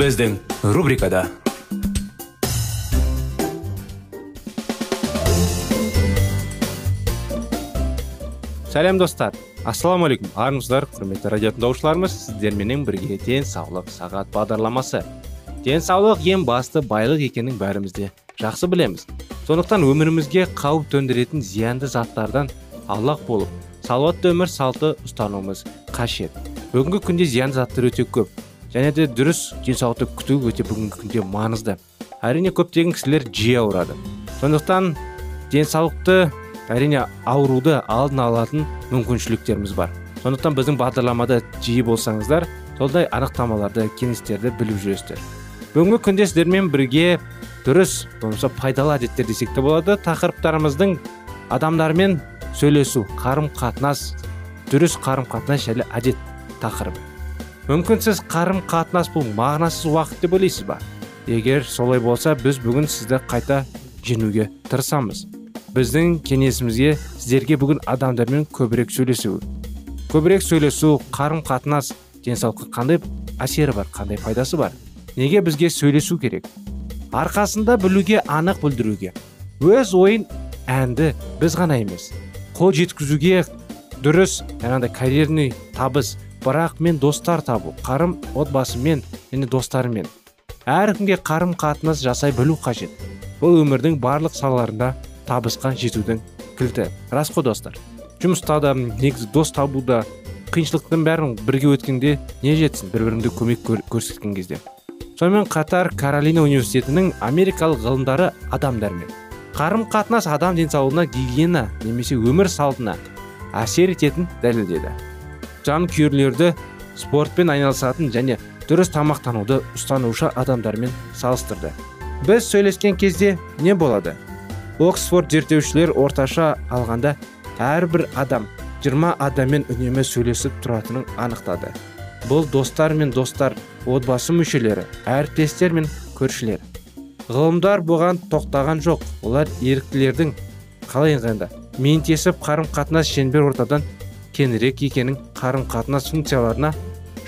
Біздің рубрикада сәлем достар ассалаумағалейкум армысыздар құрметті радио тыңдаушыларымыз сіздерменен бірге денсаулық сағат бағдарламасы денсаулық ең басты байлық екенін бәріміз де жақсы білеміз сондықтан өмірімізге қауіп төндіретін зиянды заттардан аулақ болып салауатты өмір салты ұстануымыз қажет бүгінгі күнде зиянды заттар өте көп және де дұрыс денсаулықты күту өте бүгінгі күнде маңызды. Әрине көптеген кісілер жиі ауырады. Сондықтан денсаулықты әрине ауруды алдын алатын мүмкіншіліктеріміз бар. Сондықтан біздің бағдарламада жиі болсаңыздар сондай анықтамаларды кеңестерді біліп жүресіздер. Бүгінгі күнде сіздермен бірге дұрыс болмаса пайдалы әдеттер десек те болады тақырыптарымыздың адамдармен сөйлесу қарым қатынас дұрыс қарым қатынас және әдет тақырыбы. Мүмкін сіз қарым қатынас бұл мағынасыз уақыт деп ойлайсыз ба? Егер солай болса біз бүгін сізді қайта жеңуге тырысамыз. Біздің кеңесімізге сіздерге бүгін адамдармен көбірек сөйлесу. Көбірек сөйлесу қарым қатынас денсаулыққа қандай әсері бар қандай пайдасы бар? Неге бізге сөйлесу керек? Арқасында білуге анық білдіруге. Өз ойын әнді біз ғана емес қол жеткізуге дұрыс жаңағыдай карьерный табыс бірақ мен достар табу қарым отбасымен және достарымен. Әркімге қарым қатынас жасай білу қажет. Бұл өмірдің барлық салаларында табысқа жетудің кілті. Рас қой достар? Жұмыста да негізі дос табуда қиыншылықтың бәрін бірге өткенде не жетсін? Бір біріңді көмек көрсеткен кезде. Сонымен қатар каролина университетінің америкалық ғылымдары адамдармен. Қарым қатынас адам денсаулығына гигиена немесе өмір салтына әсер ететінін дәлелдеді. Жанкүйерлерді спортпен айналысатын және дұрыс тамақтануды ұстанушы адамдармен салыстырды. Біз сөйлескен кезде не болады? Оксфорд зерттеушілер орташа алғанда әрбір адам 20 адаммен үнемі сөйлесіп тұратынын анықтады. Бұл достар мен достар отбасы мүшелері әріптестер мен көршілер. Ғылымдар бұған тоқтаған жоқ. Олар еріктілердің қалай айтқанда ментесіп қарым қатынас шеңбер ортадан кеңірек екенін қарым қатынас функцияларына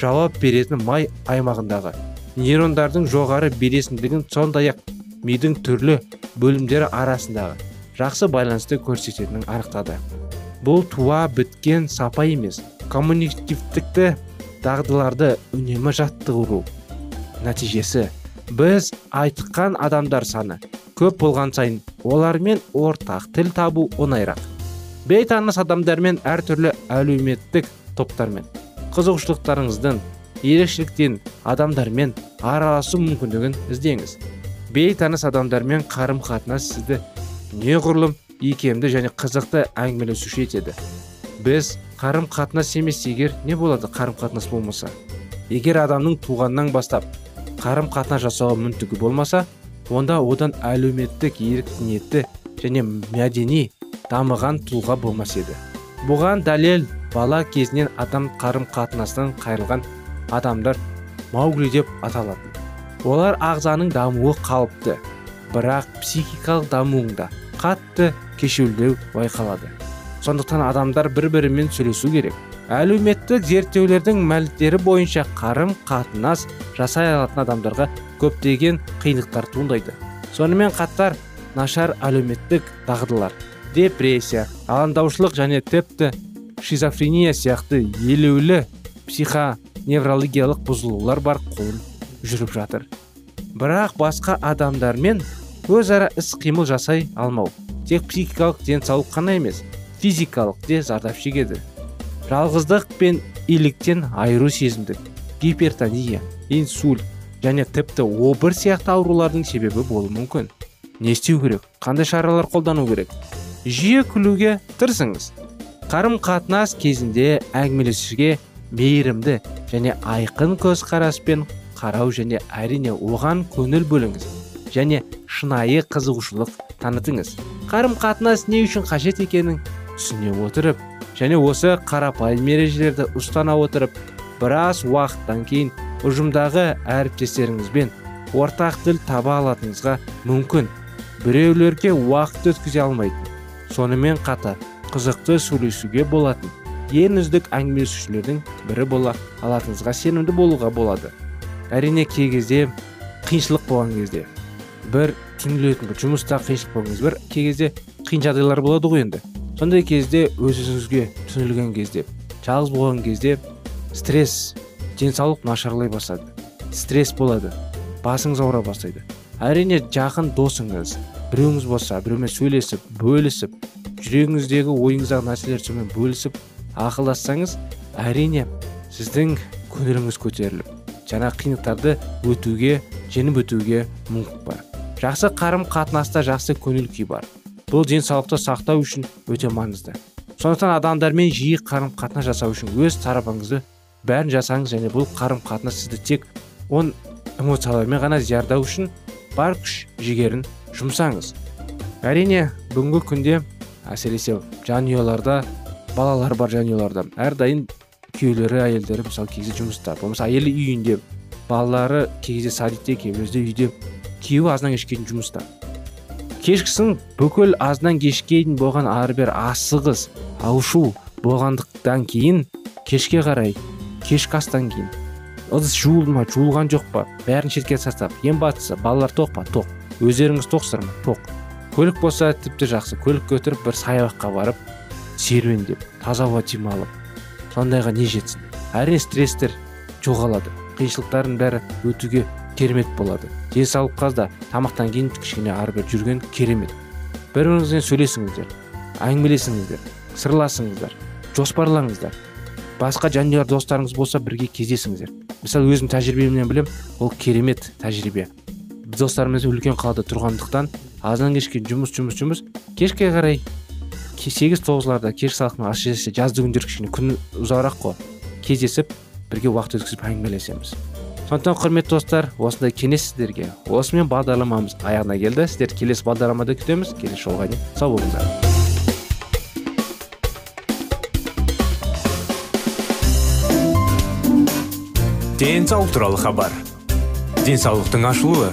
жауап беретін май аймағындағы нейрондардың жоғары белесіндігін сондай ақ мидың түрлі бөлімдері арасындағы жақсы байланысты көрсететінін анықтады. Бұл туа біткен сапа емес коммуникативтікті дағдыларды үнемі жаттығу нәтижесі. Біз айтқан адамдар саны көп болған сайын олармен ортақ тіл табу оңайырақ. Бейтаныс адамдармен әртүрлі әлеуметтік топтармен қызығушылықтарыңыздың ерекшеліктен адамдармен араласу мүмкіндігін іздеңіз. Бейтаныс адамдармен қарым қатынас сізді неғұрлым икемді және қызықты әңгімелесуші етеді. Біз қарым қатынас емес егер не болады қарым қатынас болмаса? Егер адамның туғаннан бастап қарым қатынас жасауға мүмкіндігі болмаса онда одан әлеуметтік ерік және мәдени дамыған тұлға болмас еді. Бұған дәлел бала кезінен адам қарым қатынастан қайрылған адамдар маугли деп аталатын. Олар ағзаның дамуы қалыпты бірақ психикалық дамуында қатты кешеуілдеу байқалады. Сондықтан адамдар бір бірімен сөйлесу керек. Әлеуметтік зерттеулердің мәліметтері бойынша қарым қатынас жасай алатын адамдарға көптеген қиындықтар туындайды. Сонымен қатар нашар әлеуметтік дағдылар депрессия алаңдаушылық және тіпті шизофрения сияқты елеулі психоневрологиялық бұзылулар бар қолын жүріп жатыр. Бірақ басқа адамдармен өзара іс қимыл жасай алмау тек психикалық денсаулық қана емес физикалық де зардап шегеді. Жалғыздық пен иліктен айыру сезімдік гипертония инсульт және тіпті обыр сияқты аурулардың себебі болуы мүмкін. Не істеу керек қандай шаралар қолдану керек? Жиі күлуге тырысыңыз. Қарым қатынас кезінде әңгімелесуге мейірімді және айқын көзқараспен қарау және әрине оған көңіл бөліңіз және шынайы қызығушылық танытыңыз. Қарым қатынас не үшін қажет екенін түсіне отырып және осы қарапайым ережелерді ұстана отырып біраз уақыттан кейін ұжымдағы әріптестеріңізбен ортақ тіл таба алатыныңызға мүмкін. Біреулерге уақыт өткізе алмайтын сонымен қатар қызықты сөйлесуге болатын ең үздік әңгімелесушілердің бірі бола алатыныңызға сенімді болуға болады. Әрине кей кезде қиыншылық болған кезде бір түңілетін бір жұмыста қиыншылық болған кезде бір кей кезде қиын жағдайлар болады ғой енді. Сондай кезде өз өзіңізге түңілген кезде жалғыз болған кезде стресс денсаулық нашарлай бастады. Стресс болады басыңыз ауыра бастайды. Әрине жақын досыңыз біреуіңіз болса біреумен сөйлесіп бөлісіп жүрегіңіздегі ойыңыздағы нәрселерді сонымен бөлісіп ақылдассаңыз әрине сіздің көңіліңіз көтеріліп жаңа қиындықтарды өтуге жеңіп өтуге мүмкіндік бар. Жақсы қарым қатынаста жақсы көңіл күй бар. Бұл денсаулықты сақтау үшін өте маңызды. Сондықтан адамдармен жиі қарым қатынас жасау үшін өз тарапыңызды бәрін жасаңыз және бұл қарым қатынас сізді тек он эмоциялармен ғана зиярдау үшін бар күш жігерін жұмсаңыз. Әрине бүгінгі күнде әсіресе жанұяларда балалар бар жанұяларда әрдайым күйеулері әйелдері мысалы кезде жұмыста. Болмаса әйелі үйінде балалары кезде садикте кейбіреуде үйде күйеуі азаннан кешке дейін жұмыста. Кешкісін бүкіл азынан кешке дейін болған ары бері асығыс аушу болғандықтан кейін кешке қарай кешкі астан кейін. Ыдыс жуылды ма жуылған жоқ па? Бәрін шетке тастап ең бастысы балалар тоқ па? Тоқ. Өздеріңіз тоқсыздар ма тоқ көлік болса тіпті жақсы. Көлікке отырып бір саябаққа барып серуендеп таза ауа демалып сондайға не жетсін? Әрине стресстер жоғалады. Қиыншылықтардың бәрі өтуге керемет болады. Денсаулыққа да тамақтан кейін кішкене ары бері жүрген керемет. Бір біріңізбен сөйлесіңіздер әңгімелесіңіздер сырласыңыздар жоспарлаңыздар. Басқа жанұя достарыңыз болса бірге кездесіңіздер. Мысалы өзім тәжірибемнен білем ол керемет тәжірибе. Достарымыз үлкен қалада тұрғандықтан азаннан кешке жұмыс жұмыс жұмыс. Кешке қарай сегіз тоғызларда кешкі салқын әсіресе жазды күндері кішкене күн ұзағырақ қой. Кездесіп бірге уақыт өткізіп әңгімелесеміз. Сондықтан құрметті достар осындай кеңес сіздерге осымен бағдарламамыз аяғына келді. Сіздерді келесі бағдарламада күтеміз. Келесі жолға дейін сау болыңыздар. Денсаулық туралы хабар. Денсаулықтың ашылуы.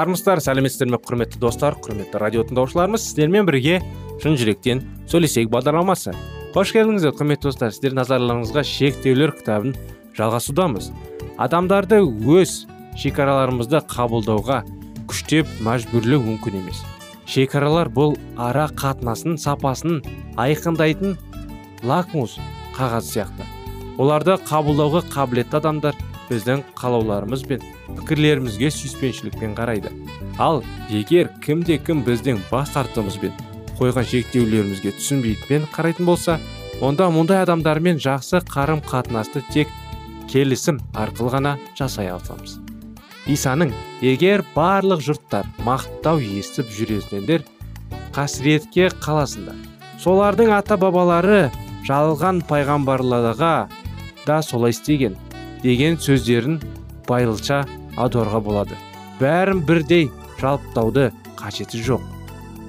Армысыздар сәлеметсіздер ме құрметті достар құрметті радио тыңдаушыларымыз? Сіздермен бірге шын жүректен сөйлесейік бағдарламасы. Қош келдіңіздер құрметті достар. Сіздердің назарларыңызға шектеулер кітабын жалғасудамыз. Адамдарды өз шекараларымызды қабылдауға күштеп мәжбүрлеу мүмкін емес. Шекаралар бұл ара қатынасын сапасын айқындайтын лакмус қағаз сияқты. Оларды қабылдауға қабілетті адамдар біздің қалауларымыз бен пікірлерімізге сүйіспеншілікпен қарайды. Ал егер кімде кім біздің бас тартуымызбен қойған шектеулерімізге түсінбейтін қарайтын болса онда мұндай адамдармен жақсы қарым қатынасты тек келісім арқылы ғана жасай алсамыз исаның егер барлық жұрттар мақтау естіп жүресіңдер қасіретке қаласыңдар солардың ата бабалары жалған пайғамбарларға да солай істеген деген сөздерін байлша аударуға болады. Бәрін бірдей жалыптауды қажеті жоқ.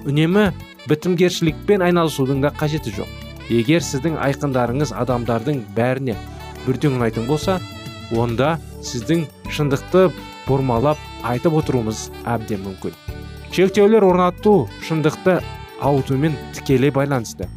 Үнемі бітімгершілікпен айналысудың да қажеті жоқ. Егер сіздің айқындарыңыз адамдардың бәріне бірдей ұнайтын болса онда сіздің шындықты бұрмалап айтып отыруымыз әбден мүмкін. Шектеулер орнату шындықты ауытумен тікелей байланысты.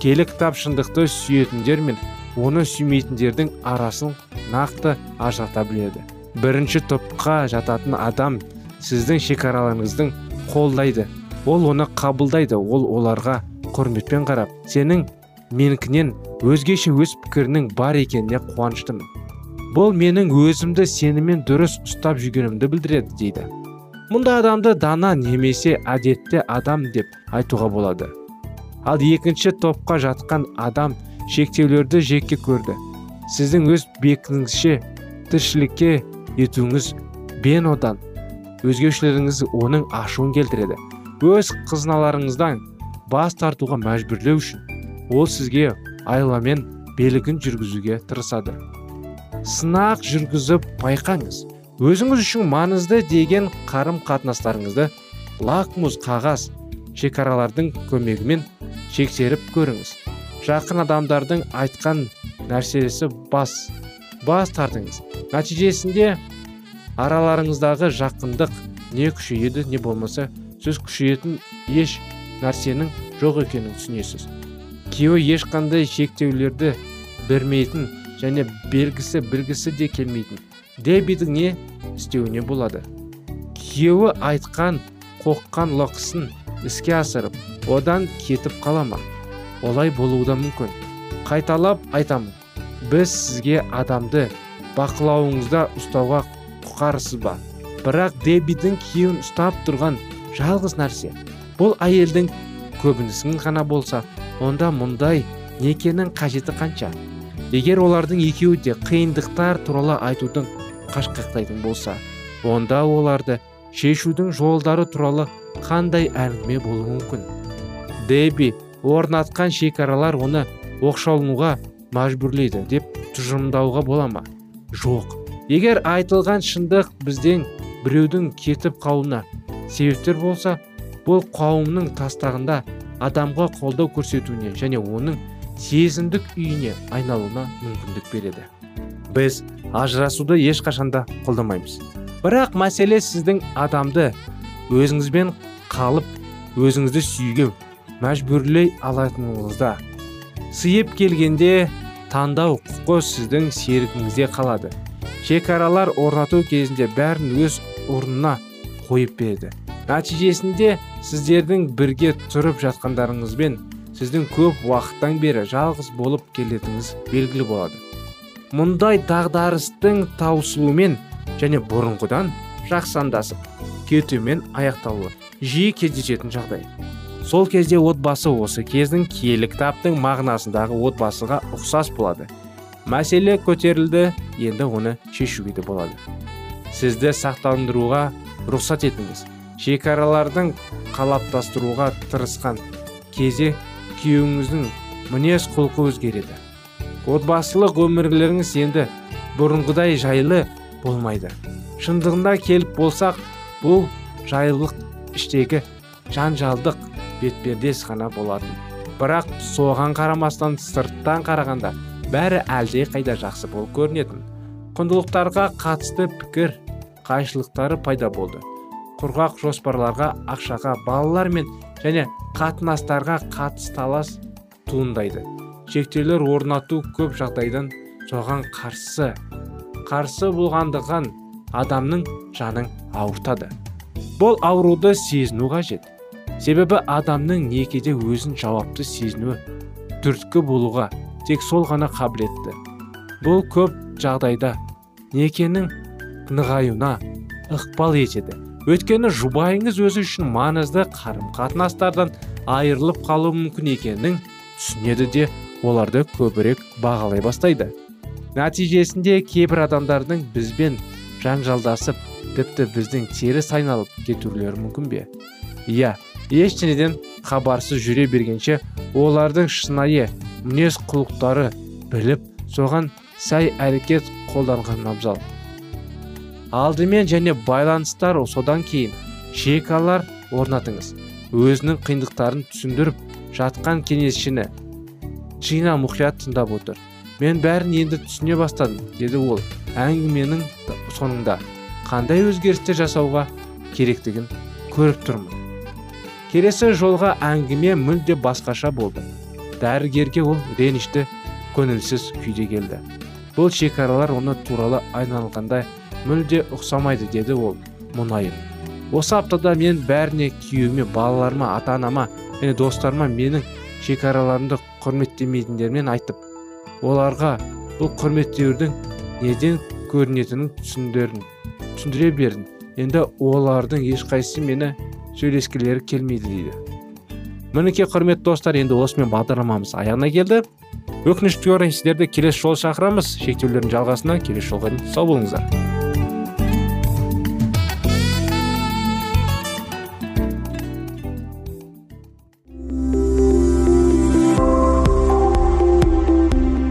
Келі кітап шындықты сүйетіндер мен оны сүймейтіндердің арасын нақты ажырата біледі. Бірінші топқа жататын адам сіздің шекараларыңыздың қолдайды. Ол оны қабылдайды. Ол оларға құрметпен қарап сенің менікінен өзгеше өз пікірінің бар екеніне қуаныштымын. Бұл менің өзімді сенімен дұрыс ұстап жүргенімді білдіреді дейді. Мұндай адамды дана немесе әдетті адам деп айтуға болады. Ал екінші топқа жатқан адам шектеулерді жеке көрді. Сіздің өз бекіңізше тіршілікке етуіңіз бен одан. Өзгешелеріңіз оның ашуын келтіреді. Өз қызыналарыңыздан бас тартуға мәжбүрлеу үшін ол сізге айламен белгін жүргізуге тырысады. Сынақ жүргізіп байқаңыз. Өзіңіз үшін маңызды деген қарым қатынастарыңызды лакмус қағаз шекаралардың көмегімен шексеріп көріңіз. Жақын адамдардың айтқан нәрсесі бас бас тартыңыз. Нәтижесінде араларыңыздағы жақындық не күшейеді не болмаса сіз күшейетін еш нәрсенің жоқ екенін түсінесіз. Күйеуі ешқандай шектеулерді бермейтін және белгісі білгісі де келмейтін дебидің не істеуіне болады. Күйеуі айтқан қоққан лоқысын іске асырып одан кетіп қала ма? Олай болуы да мүмкін. Қайталап айтамын біз сізге адамды бақылауыңызда ұстауға құқарсыз ба бірақ дебидің күйеуін ұстап тұрған жалғыз нәрсе бұл әйелдің көбінісін ғана болса онда мұндай некенің қажеті қанша? Егер олардың екеуі де қиындықтар туралы айтудың қашқақтайтын болса онда оларды шешудің жолдары туралы қандай әңгіме болуы мүмкін? Деби орнатқан шекаралар оны оқшаулануға мәжбүрлейді деп тұжырымдауға бола ма? Жоқ. Егер айтылған шындық бізден біреудің кетіп қалуына себептер болса бұл қауымның тастағында адамға қолдау көрсетуіне және оның сезімдік үйіне айналуына мүмкіндік береді. Біз ажырасуды ешқашанда қолдамаймыз. Бірақ мәселе сіздің адамды өзіңізбен қалып өзіңізді сүйге мәжбүрлей алатыныңызда. Сыйып келгенде таңдау құқы сіздің серігіңізде қалады. Шекаралар орнату кезінде бәрін өз орнына қойып береді нәтижесінде сіздердің бірге тұрып жатқандарыңызбен сіздің көп уақыттан бері жалғыз болып келетіңіз белгілі болады. Мұндай дағдарыстың таусылуымен және бұрынғыдан жақсандасып кетумен аяқталуы жиі кездесетін жағдай. Сол кезде отбасы осы кездің киелі кітаптың мағынасындағы отбасыға ұқсас болады. Мәселе көтерілді енді оны шешуге де болады. Сізді сақтандыруға рұқсат етіңіз. Шекаралардың қалаптастыруға тырысқан кезде күйеуіңіздің мінез құлқы өзгереді. Отбасылық өмірлеріңіз енді бұрынғыдай жайлы болмайды. Шындығында келіп болсақ бұл жайлылық іштегі жанжалдық бетпердес ғана болатын. Бірақ соған қарамастан сырттан қарағанда бәрі әлде қайда жақсы болып көрінетін. Құндылықтарға қатысты пікір қайшылықтары пайда болды. Құрғақ жоспарларға ақшаға балалар мен және қатынастарға қатыс талас туындайды. Шектеулер орнату көп жағдайдан соған қарсы қарсы болғандығын адамның жанын ауыртады. Бұл ауруды сезіну қажет. Себебі адамның некеде өзін жауапты сезінуі түрткі болуға тек сол ғана қабілетті. Бұл көп жағдайда некенің нығаюына ықпал етеді. Өйткені жұбайыңыз өзі үшін маңызды қарым қатынастардан айырылып қалуы мүмкін екенін түсінеді де оларды көбірек бағалай бастайды. Нәтижесінде кейбір адамдардың бізбен жанжалдасып тіпті біздің теріс айналып кетулері мүмкін бе? Иә ештеңеден хабарсыз жүре бергенше олардың шынайы мінез құлықтары біліп соған сай әрекет қолданған абзал. Алдымен және байланыстар содан кейін шекалар орнатыңыз. Өзінің қиындықтарын түсіндіріп жатқан кеңесшіні джина мұқият тыңдап отыр. Мен бәрін енді түсіне бастадым деді ол әңгіменің соңында. Қандай өзгерістер жасауға керектігін көріп тұрмын келесі жолға әңгіме мүлде басқаша болды. Дәрігерге ол ренішті көңілсіз күйде келді. Бұл шекаралар оны туралы айналғанда мүлде ұқсамайды деді ол мұңайып осы аптада мен бәріне күйеуіме балаларыма ата анама және достарыма менің шекараларымды құрметтемейтіндермен айтып оларға бұл құрметтеудің неден көрінетінін түсіндерін түсіндіре бердім енді олардың ешқайсысы мені сөйлескілері келмейді дейді. Мінекей құрметті достар енді осымен бағдарламамыз аяғына келді. Өкінішке орай сіздерді келесі жолы шақырамыз. Шектеулердің жалғасына келесі жолға дейін сау болыңыздар.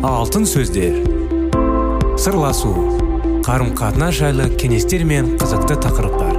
Алтын сөздер. Сырласу. Қарым қатынас жайлы кеңестер мен қызықты тақырыптар.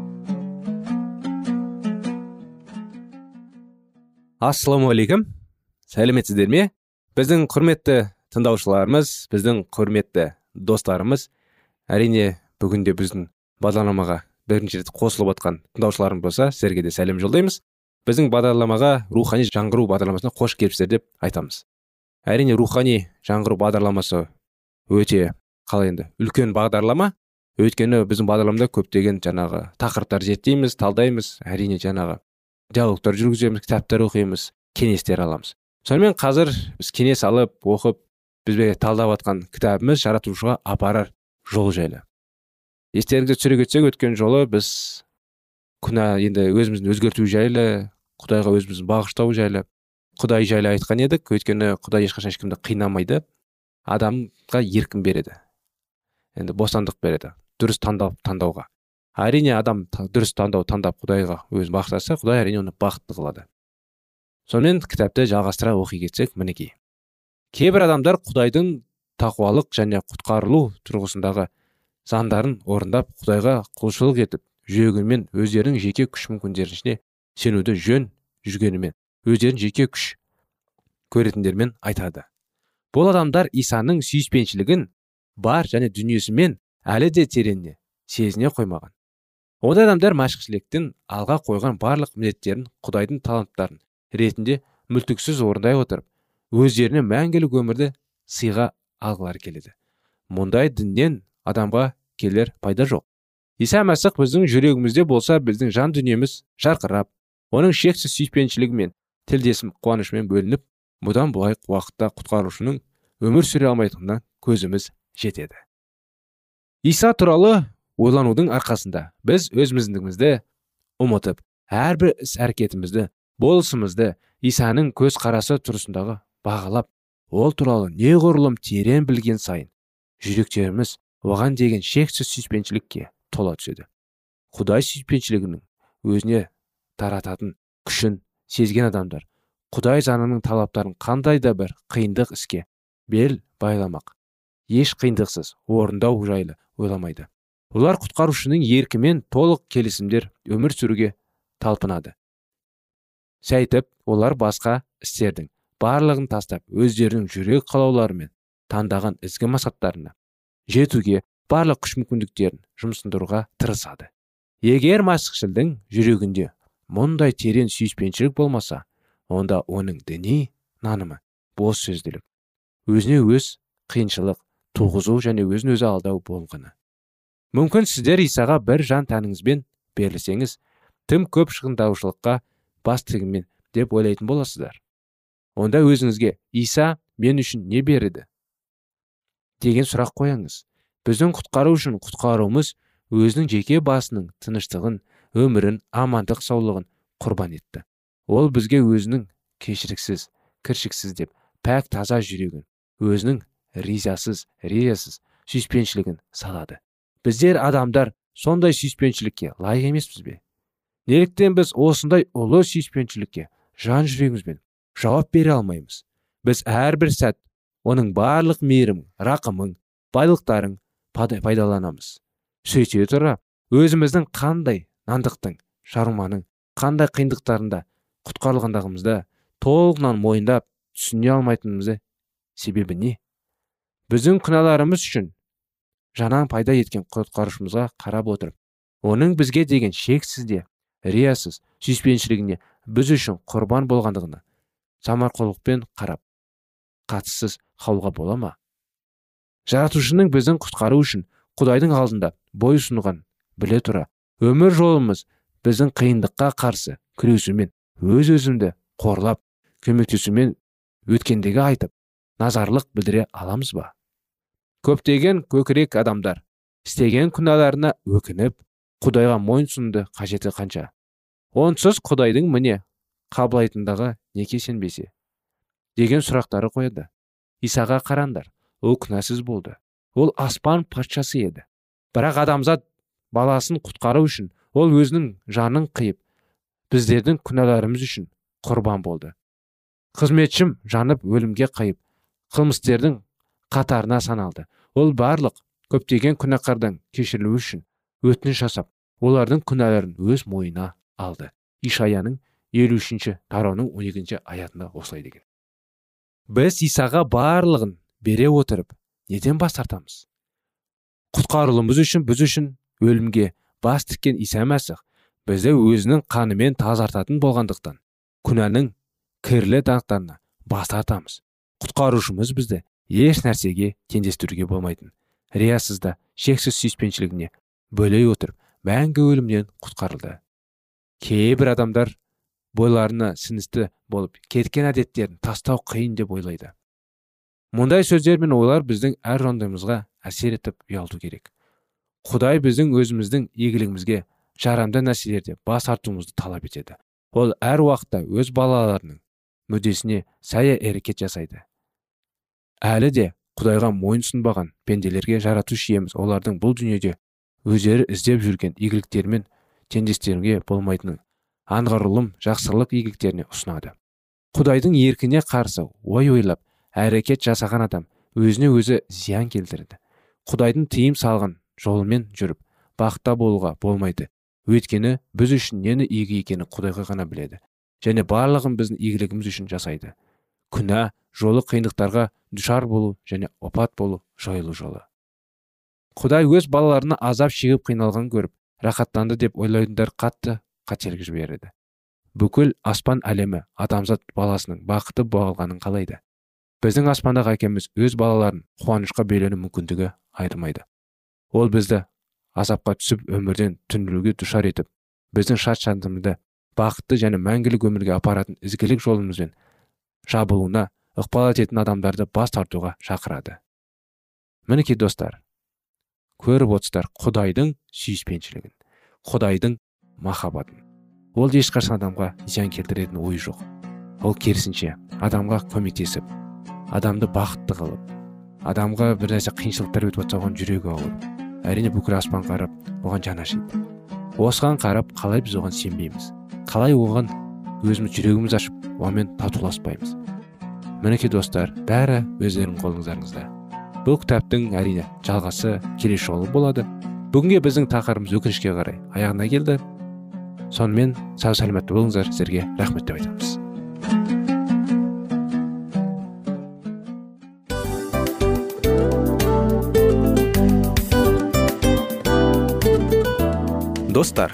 Ассалаумағалейкум сәлеметсіздер ме? Біздің құрметті тыңдаушыларымыз біздің құрметті достарымыз әрине бүгінде біздің бағдарламаға бірінші рет қосылып отқан тыңдаушыларымыз болса сіздерге де сәлем жолдаймыз. Біздің бағдарламаға рухани жаңғыру бағдарламасына қош келіпсіздер деп айтамыз. Әрине рухани жаңғыру бағдарламасы өте қалай енді үлкен бағдарлама. Өйткені біздің бағдарламада көптеген жаңағы тақырыптар зерттейміз талдаймыз. Әрине жаңағы диалогтар жүргіземіз кітаптар оқимыз кеңестер аламыз. Сонымен қазір біз кеңес алып оқып бізбе талдап жатқан кітабымыз жаратушыға апарар жол жайлы. Естеріңізге түсіре кетсек өткен жолы біз күнә енді өзімізді өзгерту жайлы құдайға өзімізді бағыштау жайлы құдай жайлы айтқан едік. Өйткені құдай ешқашан ешкімді қинамайды. Адамға еркін береді. Енді бостандық береді. Дұрыс таңдау таңдауға. Әрине адам дұрыс таңдау таңдап құдайға өзін бағыштаса құдай әрине оны бақытты қылады. Сонымен кітапты жалғастыра оқи кетсек мінекей. Кейбір адамдар құдайдың тақуалық және құтқарылу тұрғысындағы заңдарын орындап құдайға құлшылық етіп жүрегімен өздерінің жеке күш мүмкіндіктеріне сенуді жөн жүргенімен өздерін жеке күш көретіндермен айтады. Бұл адамдар исаның сүйіспеншілігін бар және дүниесімен әлі де тереңіне сезіне қоймаған. Ондай адамдар мәшіқшіліктің алға қойған барлық міндеттерін құдайдың таланттарын ретінде мүлтіксіз орындай отырып өздеріне мәңгілік өмірді сыйға алғылары келеді. Мұндай діннен адамға келер пайда жоқ. Иса мәсіх біздің жүрегімізде болса біздің жан дүниеміз жарқырап оның шексіз сүйіспеншілігімен тілдесім қуанышымен бөлініп бұдан былай уақытта құтқарушының өмір сүре алмайтынына көзіміз жетеді. Иса туралы ойланудың арқасында біз өзіміздігімізді ұмытып әрбір іс әрекетімізді болысымызды исаның көз қарасы тұрысындағы бағалап ол туралы неғұрлым терең білген сайын жүректеріміз оған деген шексіз сүйіспеншілікке тола түседі. Құдай сүйіспеншілігінің өзіне тарататын күшін сезген адамдар құдай заңының талаптарын қандай да бір қиындық іске бел байламақ еш қиындықсыз орындау жайлы ойламайды. Олар құтқарушының еркімен толық келісімдер өмір сүруге талпынады. Сәйтіп олар басқа істердің барлығын тастап өздерінің жүрек қалауларымен таңдаған ізгі мақсаттарына жетуге барлық күш мүмкіндіктерін жұмсындыруға тырысады. Егер масқішілдің жүрегінде мұндай терең сүйіспеншілік болмаса онда оның діни нанымы бос сөзділік өзіне өз қиыншылық туғызу және өзін өзі алдау болғаны мүмкін сіздер исаға бір жан тәніңізбен берілсеңіз тым көп шығындаушылыққа бас тігімен деп ойлайтын боласыздар. Онда өзіңізге иса мен үшін не береді? деген сұрақ қойыңыз біздің құтқару үшін құтқаруымыз өзінің жеке басының тыныштығын өмірін амандық саулығын құрбан етті. Ол бізге өзінің кешіріксіз кіршіксіз деп пәк таза жүрегін өзінің ризасыз риясыз сүйіспеншілігін салады. Біздер адамдар сондай сүйіспеншілікке лайық емеспіз бе? Неліктен біз осындай ұлы сүйіспеншілікке жан жүрегімізбен жауап бере алмаймыз? Біз әрбір сәт оның барлық мейірім рақымың байлықтарың пайдаланамыз. Сөйте тұра өзіміздің қандай нандықтың шаруаның қандай қиындықтарында құтқарылғандығымызды толығынан мойындап түсіне алмайтынымызды себебі не? Біздің күнәларымыз үшін жанан пайда еткен құтқарушымызға қарап отырып оның бізге деген шексіз де риясыз сүйіспеншілігіне біз үшін құрбан болғандығына самарқорлықпен қарап қатыссыз қалуға бола ма? Жаратушының біздің құтқару үшін құдайдың алдында бой ұсынған біле тұра. Өмір жолымыз біздің қиындыққа қарсы күресумен өз өзімді қорлап көмектесумен өткендегі айтып назарлық білдіре аламыз ба? Көптеген көкірек адамдар істеген күнәларына өкініп құдайға мойынсұнды қажеті қанша. Онсыз құдайдың міне қабылайтындығы неге сенбесе деген сұрақтары қояды. Исаға қараңдар ол күнәсіз болды. Ол аспан патшасы еді. Бірақ адамзат баласын құтқару үшін ол өзінің жанын қиып біздердің күнәларымыз үшін құрбан болды. Қызметшім жанып өлімге қайып қылмыстердің қатарына саналды. Ол барлық көптеген күнәқардан кешірілу үшін өтініш жасап олардың күнәларын өз мойнына алды. Ишаяның елу үшінші тарауының он екінші аятында осылай деген. Біз исаға барлығын бере отырып неден бас тартамыз? Құтқарылуымыз үшін біз үшін өлімге бас тіккен иса мәсіх бізді өзінің қанымен тазартатын болғандықтан күнәнің кірлі даңқтарына бас тартамыз. Құтқарушымыз бізді еш нәрсеге теңдестіруге болмайтын. Риясызда шексіз сүйіспеншілігіне бөлей отырып мәңгі өлімнен құтқарылды. Кейбір адамдар бойларына сіңісті болып кеткен әдеттерін тастау қиын деп ойлайды. Мұндай сөздер мен ойлар біздің әр жандайымызға әсер етіп ұялту керек. Құдай біздің өзіміздің игілігімізге жарамды нәрселерде бас артуымызды талап етеді. Ол әр уақытта өз балаларының мүддесіне сая әрекет жасайды. Әлі де құдайға мойын сұнбаған пенделерге жаратушы иеміз. Олардың бұл дүниеде өздері іздеп жүрген игіліктермен теңдестіруге болмайтынын анғарылым жақсылық игіліктеріне ұсынады. Құдайдың еркіне қарсы ой ойлап әрекет жасаған адам өзіне өзі зиян келтірді құдайдың тыйым салған жолымен жүріп бақытта болуға болмайды. Өйткені біз үшін нені игі екенін құдайға ғана біледі. Және барлығын біздің игілігіміз үшін жасайды. Күнә жолы қиындықтарға душар болу және опат болу жойылу жолы. Құдай өз балаларына азап шегіп қиналған көріп рахаттанды деп ойлайтындар қатты қателік жібереді. Бүкіл аспан әлемі адамзат баласының бақыты болғанын қалайды. Біздің аспандағы әкеміз өз балаларын қуанышқа бөлену мүмкіндігі айырмайды. Ол бізді азапқа түсіп өмірден түңілуге душар етіп біздің шат шадымды бақытты және мәңгілік өмірге апаратын ізгілік жолымызбен жабылуына ықпал ететін адамдарды бас тартуға шақырады. Мінекей достар көріп отырсыздар құдайдың сүйіспеншілігін құдайдың махаббатын. Ол ешқашан адамға зиян келтіретін ой жоқ. Ол керісінше адамға көмектесіп адамды бақытты қылып адамға бір нәрсе қиыншылықтар өтіп жатса оған жүрегі ауырып әрине бүкіл аспан қарап оған жан ашиды. Осыған қарап қалай біз оған сенбейміз? Қалай оған өзіміз жүрегіміз ашып онымен татуласпаймыз. Мінекей достар бәрі өздеріңіздің қолыңыздарыңызда. Бұл кітаптың әрине жалғасы келесі жолы болады. Бүгінге біздің тақырыбымыз өкінішке қарай аяғына келді. Сонымен сау сәлеметті болыңыздар сіздерге рахмет деп айтамыз. Достар